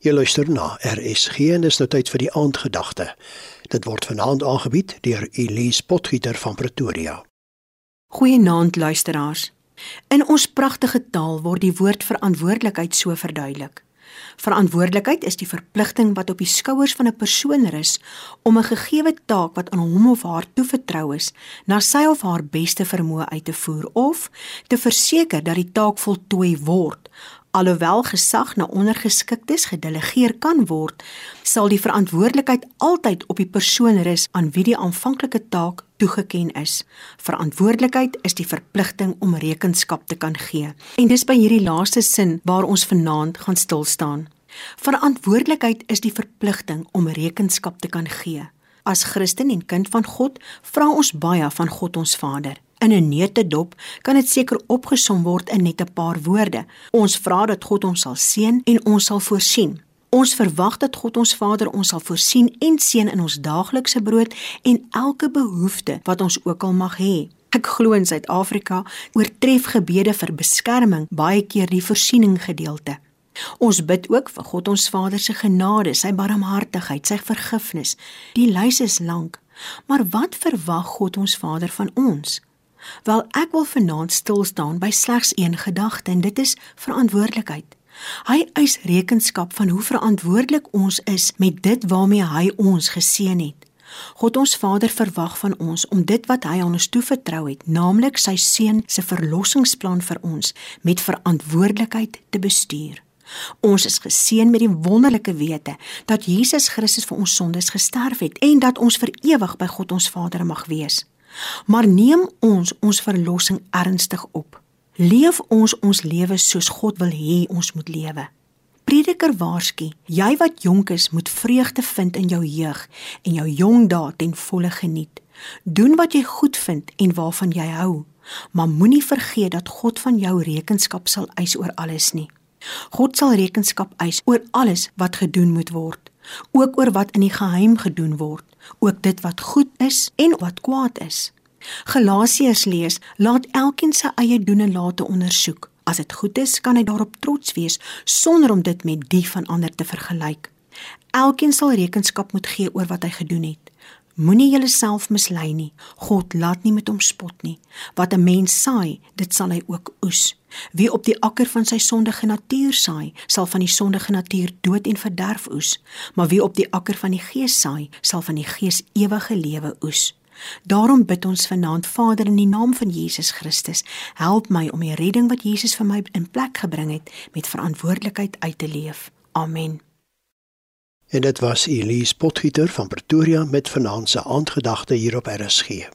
Jy luister na RSG en dis nou tyd vir die aandgedagte. Dit word vanaand aangebied deur Elise Potgieter van Pretoria. Goeienaand luisteraars. In ons pragtige taal word die woord verantwoordelikheid so verduidelik. Verantwoordelikheid is die verpligting wat op die skouers van 'n persoon rus om 'n gegeewe taak wat aan hom of haar toevertrou is, na sy of haar beste vermoë uit te voer of te verseker dat die taak voltooi word Alhoewel gesag na ondergeskiktes gedelegeer kan word, sal die verantwoordelikheid altyd op die persoon rus aan wie die aanvanklike taak toegeken is. Verantwoordelikheid is die verpligting om rekenskap te kan gee. En dis by hierdie laaste sin waar ons vanaand gaan stil staan. Verantwoordelikheid is die verpligting om rekenskap te kan gee. As Christen en kind van God, vra ons baie van God ons Vader. In 'n neutedop kan dit seker opgesom word in net 'n paar woorde. Ons vra dat God ons sal seën en ons sal voorsien. Ons verwag dat God ons Vader ons sal voorsien en seën in ons daaglikse brood en elke behoefte wat ons ook al mag hê. Ek glo in Suid-Afrika oortref gebede vir beskerming baie keer die voorsiening gedeelte. Ons bid ook vir God ons Vader se genade, sy barmhartigheid, sy vergifnis. Die lys is lank, maar wat verwag God ons Vader van ons? Wel ek wil vanaand stil staan by slegs een gedagte en dit is verantwoordelikheid. Hy eis rekenskap van hoe verantwoordelik ons is met dit waarmee hy ons geseën het. God ons Vader verwag van ons om dit wat hy aan ons toevertrou het, naamlik sy seun se verlossingsplan vir ons met verantwoordelikheid te bestuur. Ons is geseën met die wonderlike wete dat Jesus Christus vir ons sondes gesterf het en dat ons vir ewig by God ons Vader mag wees. Maar neem ons ons verlossing ernstig op. Leef ons ons lewe soos God wil hê ons moet lewe. Prediker waarsku, jy wat jonk is, moet vreugde vind in jou jeug en jou jong dae ten volle geniet. Doen wat jy goed vind en waarvan jy hou, maar moenie vergeet dat God van jou rekenskap sal eis oor alles nie. God sal rekenskap eis oor alles wat gedoen moet word, ook oor wat in die geheim gedoen word ook dit wat goed is en wat kwaad is. Galasiërs lees: Laat elkeen sy eie doen en late ondersoek. As dit goed is, kan hy daarop trots wees sonder om dit met die van ander te vergelyk. Elkeen sal rekenskap moet gee oor wat hy gedoen het. Moenie jouself mislei nie. God laat nie met hom spot nie. Wat 'n mens saai, dit sal hy ook oes. Wie op die akker van sy sondige natuur saai, sal van die sondige natuur dood en verderf oes, maar wie op die akker van die Gees saai, sal van die Gees ewige lewe oes. Daarom bid ons vanaand Vader in die naam van Jesus Christus, help my om die redding wat Jesus vir my in plek gebring het met verantwoordelikheid uit te leef. Amen. En dit was Elise Potgieter van Pretoria met vanaand se aandgedagte hier op RSG.